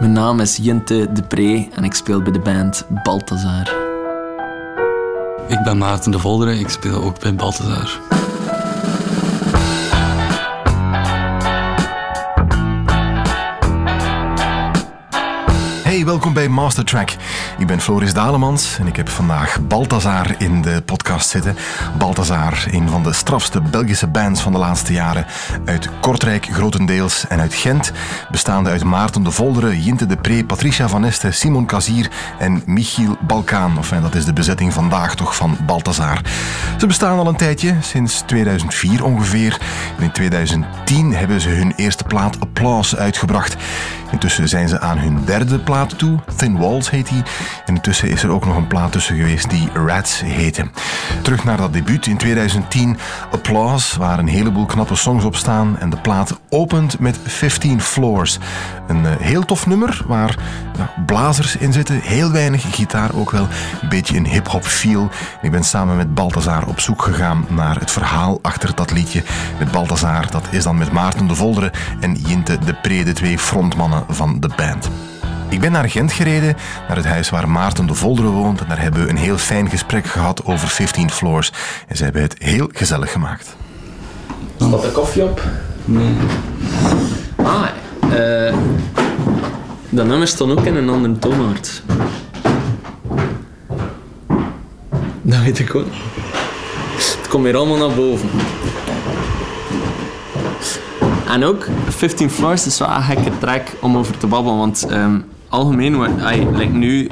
Mijn naam is Jinte de Pre en ik speel bij de band Balthazar. Ik ben Maarten de Volderen, ik speel ook bij Balthazar. Welkom bij Mastertrack. Ik ben Floris Dalemans en ik heb vandaag Balthazar in de podcast zitten. Balthazar, een van de strafste Belgische bands van de laatste jaren. Uit Kortrijk grotendeels en uit Gent. Bestaande uit Maarten de Volderen, Jinte de Pre, Patricia van Este, Simon Kazier en Michiel Balkaan. Enfin, dat is de bezetting vandaag toch van Balthazar. Ze bestaan al een tijdje, sinds 2004 ongeveer. En in 2010 hebben ze hun eerste plaat Applause uitgebracht. Intussen zijn ze aan hun derde plaat toe. Thin Walls heet die. En intussen is er ook nog een plaat tussen geweest die Rats heette. Terug naar dat debuut in 2010. Applause, waar een heleboel knappe songs op staan. En de plaat opent met 15 Floors. Een uh, heel tof nummer waar blazers in zitten. Heel weinig gitaar ook wel. Een beetje een hip-hop feel. Ik ben samen met Balthazar op zoek gegaan naar het verhaal achter dat liedje. Met Balthazar, dat is dan met Maarten de Volderen en Jinte de Pre, de twee frontmannen van de band. Ik ben naar Gent gereden, naar het huis waar Maarten de Volderen woont. En daar hebben we een heel fijn gesprek gehad over 15 Floors. En ze hebben het heel gezellig gemaakt. Staat er koffie op? Nee. Ah, eh... dat nummer staat ook in een andere toonaard. Dat weet ik ook. Het komt weer allemaal naar boven. En ook 15 Floors is wel een gekke track om over te babbelen, want um, algemeen, ay, like nu,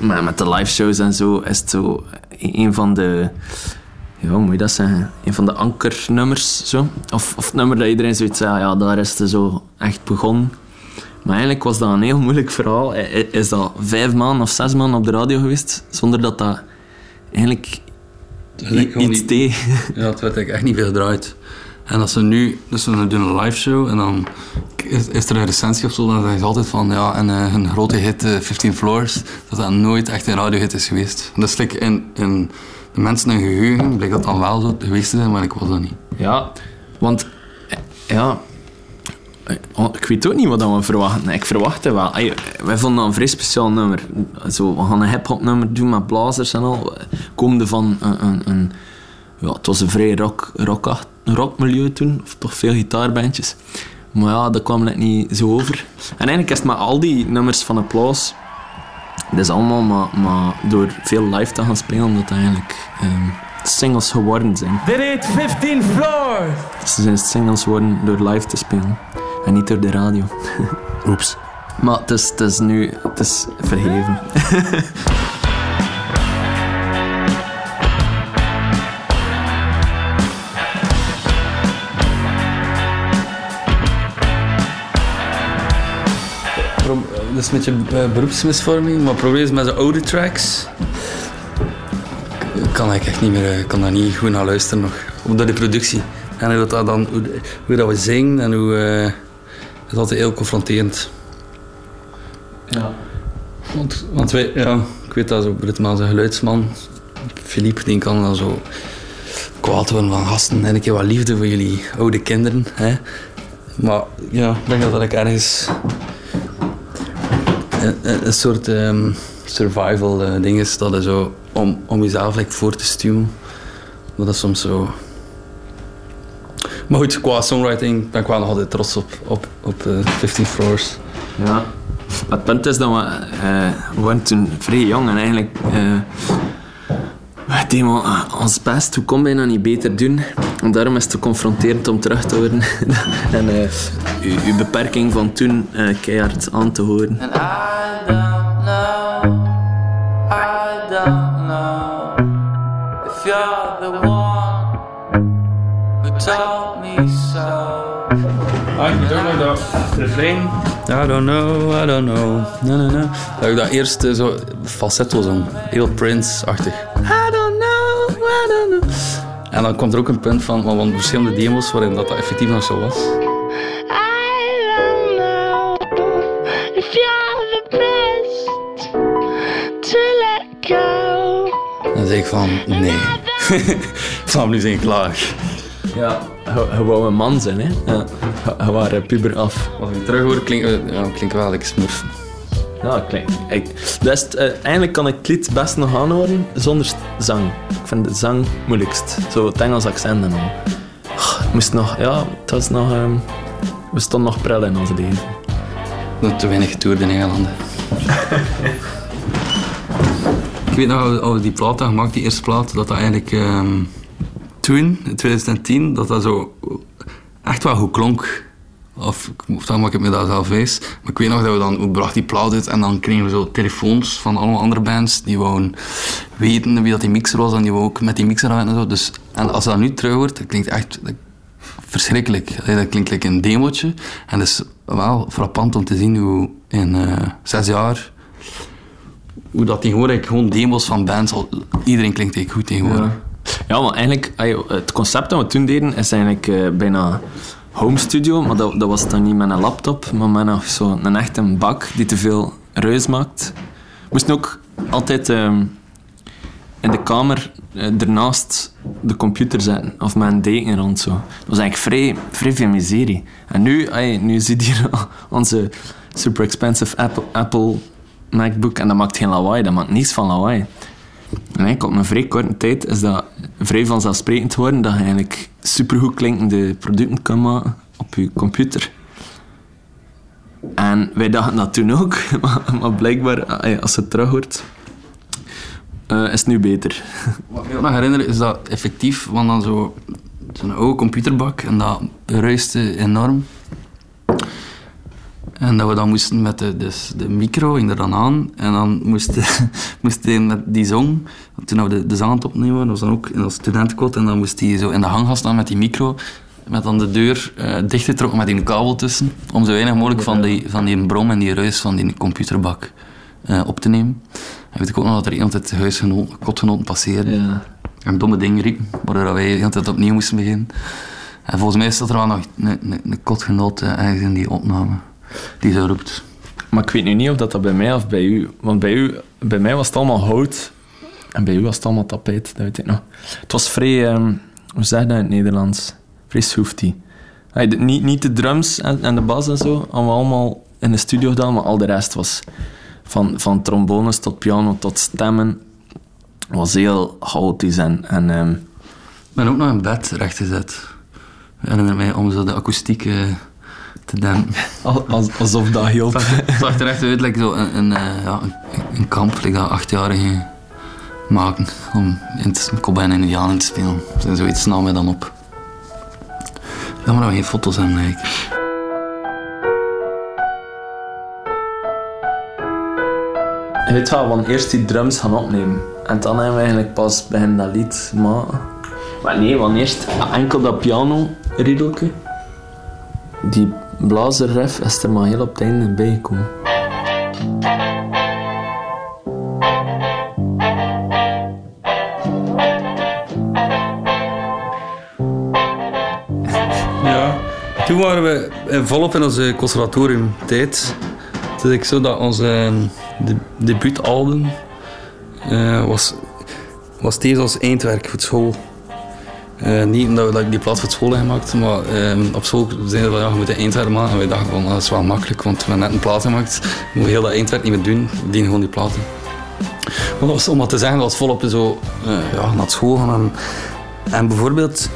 maar met de live shows en zo, is het zo een van de, ja, hoe moet je dat zeggen, een van de ankernummers, zo. Of, of het nummer dat iedereen zoiets zei, ja, daar is het zo echt begonnen. Maar eigenlijk was dat een heel moeilijk verhaal. Is dat vijf maanden of zes maanden op de radio geweest, zonder dat dat eigenlijk iets deed. Ja, het werd echt niet veel gedraaid. En als ze nu, dus we doen een live show en dan is, er een recensie of zo, dan zeggen ze altijd van ja, en uh, een grote hit, uh, 15 Floors, dat dat nooit echt een radiohit is geweest. Is like in, in de mensen een geheugen, blijkt dat dan wel zo geweest te zijn, maar ik was dat niet. Ja, want ja, ik weet ook niet wat we verwachten. Ik verwachtte wel. Wij vonden een vrij speciaal nummer. Zo, we gaan een hip-hop nummer doen met blazers en al. Komende van een, een, een ja, het was een vrij rock, rock, rockmilieu toen, of toch veel gitaarbandjes. Maar ja, dat kwam net niet zo over. En eigenlijk is het met al die nummers van Applaus, dat is allemaal maar, maar door veel live te gaan spelen, dat eigenlijk um, singles geworden zijn. Dit heet 15 Floor! Ze zijn singles geworden door live te spelen en niet door de radio. Oeps. Maar het is, het is nu het is verheven. dat is een beetje beroepsmisvorming, maar probleem is met de oude tracks. Kan ik echt niet meer, kan daar niet goed naar luisteren nog. Door de productie. En hoe dat, dan, hoe, hoe dat we zingen en hoe. Uh, het is altijd heel confronterend. Ja. Want, want wij, ja, ik weet dat zo, zijn geluidsman, Philippe, die kan dan zo kwaad worden van gasten en een keer wat liefde voor jullie oude kinderen. Hè. Maar ja, ik denk dat dat ik ergens een, soort um, survival uh, ding is. Dat zo om, om jezelf like, voor te stuwen. Dat is soms zo... Maar goed, qua songwriting ben ik wel nog altijd trots op, op, op uh, 15 Floors. Ja. Het punt is dat we, uh, we waren toen vrij jong en eigenlijk... Uh, we deden ons best, hoe kon bijna niet beter doen. En daarom is het te confronterend om terug te horen. en uh, uw, uw, beperking van toen uh, keihard aan te horen. And I don't know, I don't know If you're the one who told me so I don't know dat refrein. I don't know, I don't know. No, no, no. Dat ik dat eerst uh, zo falsetto zong. Heel Prince-achtig. En dan komt er ook een punt van, van verschillende demos waarin dat, dat effectief nog zo was. Dan zeg ik van, nee. Vanaf nu zijn klaar. Ja, je, je wou een man zijn, hè? Ja. Je, je waren puber af. Als ik terug hoor, klinkt eh, ja, klinkt wel like smurf. Ja, klinkt. Ik, het, eh, eigenlijk kan ik het lied best nog aanhoren zonder zang. Ik vind de zang moeilijkst. Zo het Engels accent en al. Ik moest nog, ja, het was nog. ehm, we stonden nog pril in onze leven. Nog te weinig getoerd in Engeland. ik weet nog, als we die plaat hadden gemaakt, die eerste plaat, dat dat eigenlijk ehm, toen, in 2010, dat dat zo echt wel goed klonk. Of of dan maak ik me dat zelf wijs. Maar ik weet nog dat we dan, we brachten die plaat uit en dan kregen we zo telefoons van allemaal andere bands die wouden weten wie dat die mixer was en die ook met die mixer aan en zo. Dus, en als dat nu terug wordt, dat klinkt echt dat- verschrikkelijk. Dat klinkt like een demootje. En het is wel frappant om te zien hoe in eh, zes jaar hoe dat tegenwoordig gewoon demos van bands, iedereen klinkt eigenlijk goed tegenwoordig. Ja, maar eigenlijk, het concept dat we toen deden is eigenlijk eh, bijna home studio, maar dat, was dan niet met een laptop, maar met een echte bak die te veel ruis maakt. We moesten ook altijd ehm, in de kamer eh, ernaast de computer zetten, of met een deken rond zo. Dat was eigenlijk vrij, vrij veel miserie. En nu, ey, nu zit hier onze super expensive Apple, MacBook en dat maakt geen lawaai, dat maakt niets van lawaai. En eigenlijk op een vrij korte tijd is dat vrij vanzelfsprekend geworden dat je eigenlijk supergoed klinkende producten op je computer. En wij dachten dat toen ook, maar, maar blijkbaar, als het terug hoort, eh, is het nu beter. Wat ik me nog herinner is dat effectief, want dan zo zo'n oude computerbak en dat ruiste enorm. En dat we dan moesten met de, dus de micro, er dan aan. En dan moesten moest hij met die zong, toen we de, de zang aan het opnemen was dan ook in ons studentenkot. En dan moest hij zo in de hang gaan staan met die micro. Met dan de deur eh dichtgetrokken met die kabel tussen. Om zo weinig mogelijk van die, van die brom en die ruis van die computerbak eh, op te nemen. En weet ik ook nog dat er iemand het huisgenoten, kotgenoten passeerde. Ja. En domme dingen riepen, waardoor wij de hele tijd opnieuw moesten beginnen. En volgens mij staat er wel nog een, een, een kotgenoot eh, ergens in die opname. Die zo roept. Maar ik weet nu niet of dat, dat bij mij of bij u... Want bij, u, bij mij was het allemaal hout. En bij u was het allemaal tapijt, dat weet ik nog. Het was vrij... ehm, hoe zeg je dat in het Nederlands? Vrij soefty. Hey, de- niet, niet de drums en, en de bas en zo, allemaal in de studio gedaan, maar al de rest was... Van, van trombones tot piano tot stemmen. was heel chaotisch en... en ehm, Ik ben ook nog in bed rechtgezet. Ik herinner mij om zo de akoestiek te dempen. al- als- alsof dat hielp. Het zag er echt uit like zo een, een, eh, ja, een, een kamp like dat achtjarigen maken. Om in te, Cowboy en Indiaan in te spelen. En zoiets nam mij dan op. Jammer dat we geen foto's hebben eigenlijk. Je weet wel, want eerst die drums gaan opnemen. En dan hebben we eigenlijk pas beginnen dat lied maken. Maar nee, want eerst enkel dat piano riedelke. Die blazerref is er maar heel op het einde bij gekomen. Ja, toen waren we eh, volop in onze conservatoriumtijd. Is ik zo dat onze eh, de, debuutalbum eh, was, was tevens als eindwerk voor school. Eh, niet omdat we die plaat voor school hebben gemaakt, maar eh, op school zeiden we ja, we moeten eindwerk maken. En wij dachten van, ah, dat is wel makkelijk, want we hebben net een plaat gemaakt. We moeten heel dat eindwerk niet meer doen, we dienen gewoon die platen. Maar dat was om maar te zeggen, dat was volop zo eh, ja, naar school gaan. En, en bijvoorbeeld,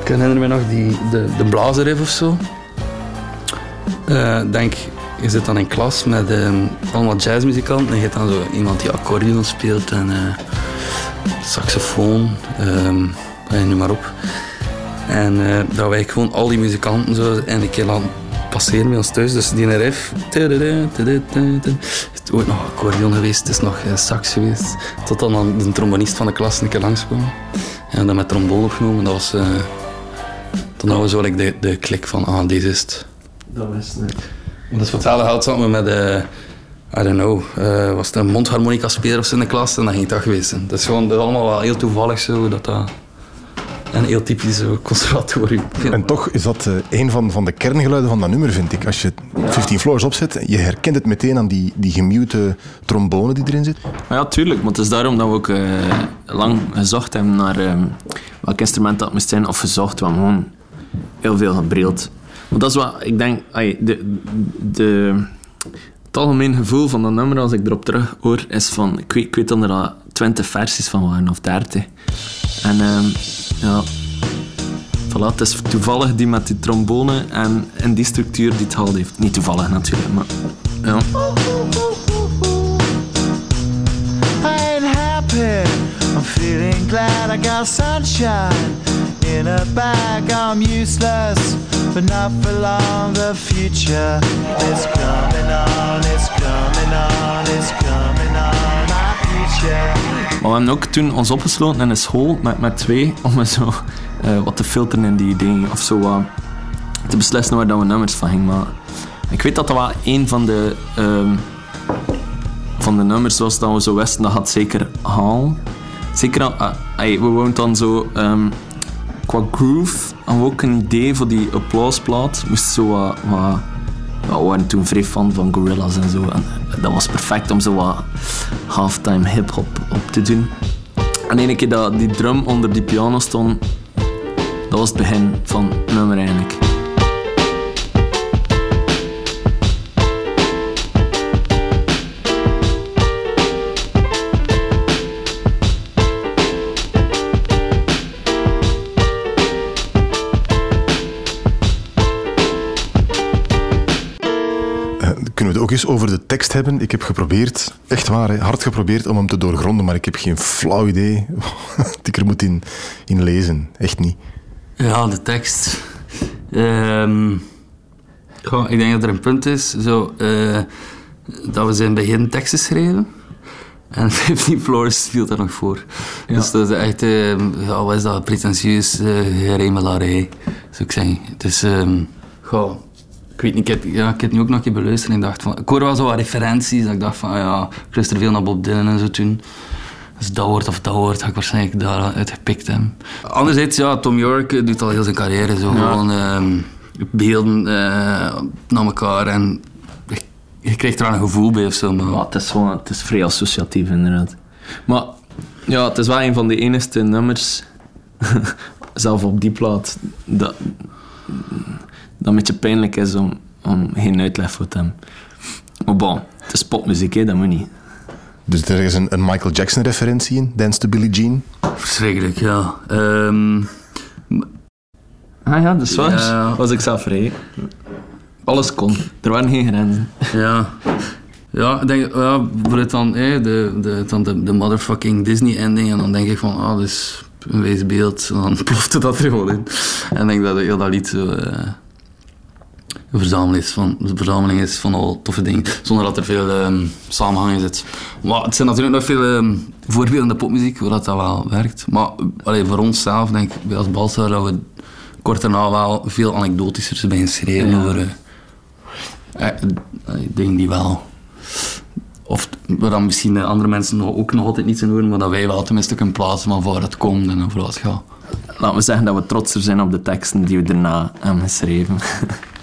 ik herinner me nog die, de, de of zo. Eh, denk, je zit dan in klas met eh, allemaal jazzmuzikanten en je hebt dan zo iemand die accordeon speelt en saxofoon, ehm eh, noem maar op. En eh, dat wij gewoon al die muzikanten zo en een keer laten passeren bij ons thuis. Dus die tudu, tudu. Is het ooit nog accordeon geweest, het is nog eh, sax geweest. Tot dan, dan de trombonist van de klas een keer langskwam. En dan met trombone opgenomen. Dat was... eh, toen hadden we zo like, de, de klik van, ah, deze is het. Dat is het. Dat is hetzelfde geld we met, eh I don't know, was het een mondharmonica speler of zo in de klas en dat ging dat geweest zijn. Dat is gewoon dat is allemaal wel heel toevallig zo, dat dat En heel typisch conservatorium. En toch is dat eh, een van, van de kerngeluiden van dat nummer, vind ik. Als je 15 Floors opzet, je herkent het meteen aan die, die gemute trombone die erin zit. Maar ja, tuurlijk. Maar het is daarom dat we ook eh, lang gezocht hebben naar eh, welk instrument dat moest zijn. Of gezocht, we hebben gewoon heel veel gebreeld. Want dat is wat ik denk... de, de, het algemeen gevoel van dat nummer, als ik erop terug hoor, is van... Ik weet, ik weet dat er al 20 versies van waren, of 30. En ehm, ja... Voilà, het is toevallig die met die trombone en, en die structuur die het gehaald heeft. Niet toevallig natuurlijk, maar... Ja. I'm feeling glad I got sunshine in a bag. I'm useless, but not for long. The future is coming on, it's coming on, it's coming on. Maar we hebben ook toen ons opgesloten in een school met, met twee om zo eh, wat te filteren in die dingen of zo wat te beslissen waar dat we nummers van gingen. Ik weet dat dat wel een van de, ehm, van de nummers was dat we zo wisten dat gaat zeker halen. Zeker, al- ah, we woonden dan zo ehm, qua groove hadden we ook een idee voor die applausplaat. Moest zo wat, we waren toen vrij fan van Gorillaz en zo. En dat was perfect om zo wat halftime hip-hop op te doen. En ene keer dat die drum onder die piano stond, dat was het begin van nummer eigenlijk. Ook eens over de tekst hebben? Ik heb geprobeerd, echt waar, hè, hard geprobeerd om hem te doorgronden, maar ik heb geen flauw idee wat ik er moet in, in lezen. Echt niet. Ja, de tekst. Ehm, goh, ik denk dat er een punt is zo, eh, dat we zijn begin teksten schrijven. En 15 Floors viel daar nog voor. Dus dat is echt, ehm, ja, wat is dat, pretentieus uh, geremelarij, zou ik zeggen. Dus, ehm, goh, ik weet niet, ik heb, ja, ik heb nu ook nog een keer beluisterd en ik dacht van, ik hoor wel zo wat referenties, dat ik dacht van, ja, ik luister veel naar Bob Dylan en zo toen. Dus dat woord of dat woord ga ik waarschijnlijk daaruit gepikt hebben. Anderzijds, ja, Tom York eh, doet al heel zijn carrière zo gewoon ehm, beelden eh, naar elkaar en je, je krijgt er aan een gevoel bij of zo. Maar, het is, gewoon, het is vrij associatief inderdaad. Maar ja, het is wel een van de enige nummers, zelf op die plaat, dat, dat een beetje pijnlijk is om, om geen uitleg voor te hebben. Maar bon, het is popmuziek, hè, dat moet niet. Dus er is een, een Michael Jackson-referentie in, Dance to Billie Jean. verschrikkelijk, ja. Ehm, Ah ja, dat is waar. Ja. Was ik zelf vrij. Alles kon. Er waren geen grenzen. Ja. Ja, ik denk, ja, bijvoorbeeld dan, de, de, dan de, de motherfucking Disney-ending. En dan denk ik van, ah, dat is een wijs beeld. En dan plofte dat er gewoon in. En ik denk dat heel dat lied zo... eh, een verzameling is, van, een verzameling is van al toffe dingen. Zonder dat er veel ehm, samenhang in zit. Maar het zijn natuurlijk nog veel ehm, voorbeelden in de popmuziek waar dat, dat wel werkt. Maar allee, voor onszelf denk ik, als Balsa, dat we kort daarna wel veel anekdotischer zijn geschreven Ja. over... eh, eh, dingen die wel... Of waar dan misschien de andere mensen ook nog altijd niet zijn horen, maar dat wij wel tenminste kunnen plaatsen van waar het komt en het gaat. Laten we zeggen dat we trotser zijn op de teksten die we daarna hebben geschreven.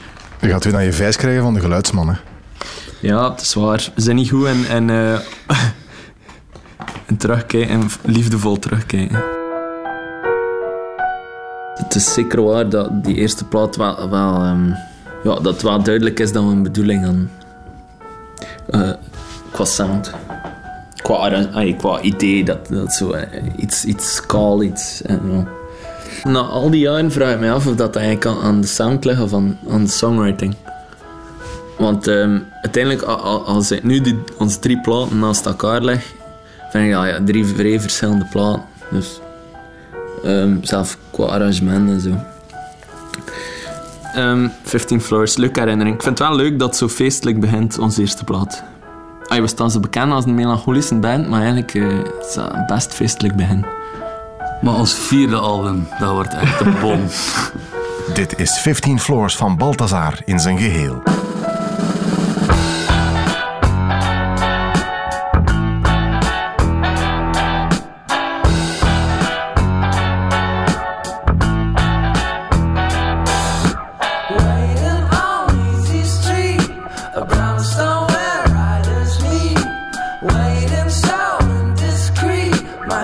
Je gaat weer naar je vijs krijgen van de geluidsman. Hè. Ja, het is waar. We zijn niet goed en, en, eh, en terugkijken, en liefdevol terugkijken. Het is zeker waar dat die eerste plaat wel, wel ehm, ja, dat wel duidelijk is dat we een bedoeling hadden. Eh, qua sound. Qua, ay, qua idee, dat, dat zo eh, iets, iets kaal, iets... Na al die jaren vraag ik me af of dat eigenlijk aan- de sound ligt of aan, de songwriting. Want ehm, uiteindelijk, als ik nu onze drie platen naast elkaar leg, vind ik dat ja, drie vrij verschillende platen. Dus ehm, zelf qua arrangement en zo. Ehm 15 Floors, leuke herinnering. Ik vind het wel leuk dat het zo feestelijk begint, onze eerste plaat. We staan zo bekend als een melancholische band, maar eigenlijk eh, is dat een best feestelijk begin. Maar ons vierde album, dat wordt echt de bom. Dit is 15 Floors van Balthazar in zijn geheel.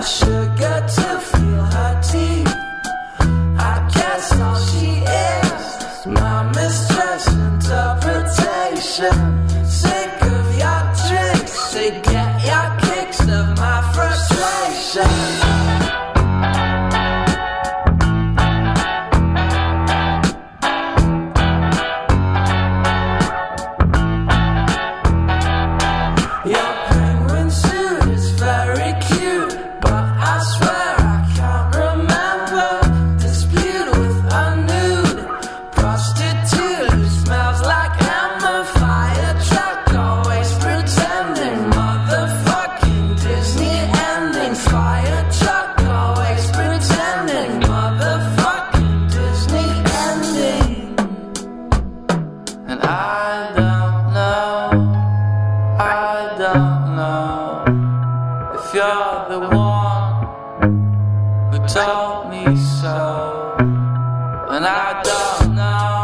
sugar no.